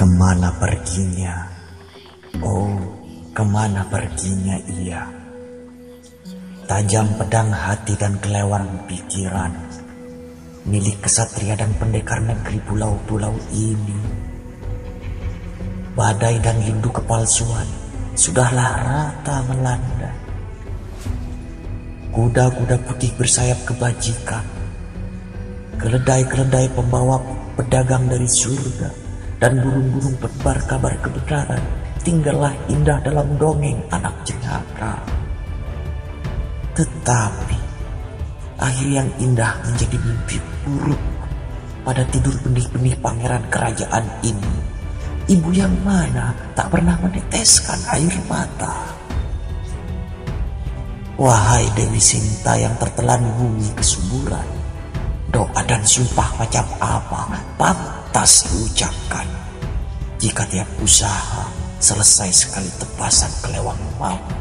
Ke mana perginya? Oh, ke mana perginya ia? Tajam pedang hati dan kelewar pikiran. Milik kesatria dan pendekar negeri pulau-pulau ini. Badai dan lindu kepalsuan Sudahlah rata melanda. Kuda-kuda putih bersayap kebajikan Keledai-keledai pembawa pedagang dari surga Dan burung-burung penebar kabar kebenaran Tinggallah indah dalam dongeng anak jenaka tetapi akhir yang indah menjadi mimpi buruk pada tidur benih-benih pangeran kerajaan ini. Ibu yang mana tak pernah meneteskan air mata. Wahai Dewi Sinta yang tertelan bumi kesuburan, doa dan sumpah macam apa pantas diucapkan jika tiap usaha selesai sekali tepasan kelewang maut.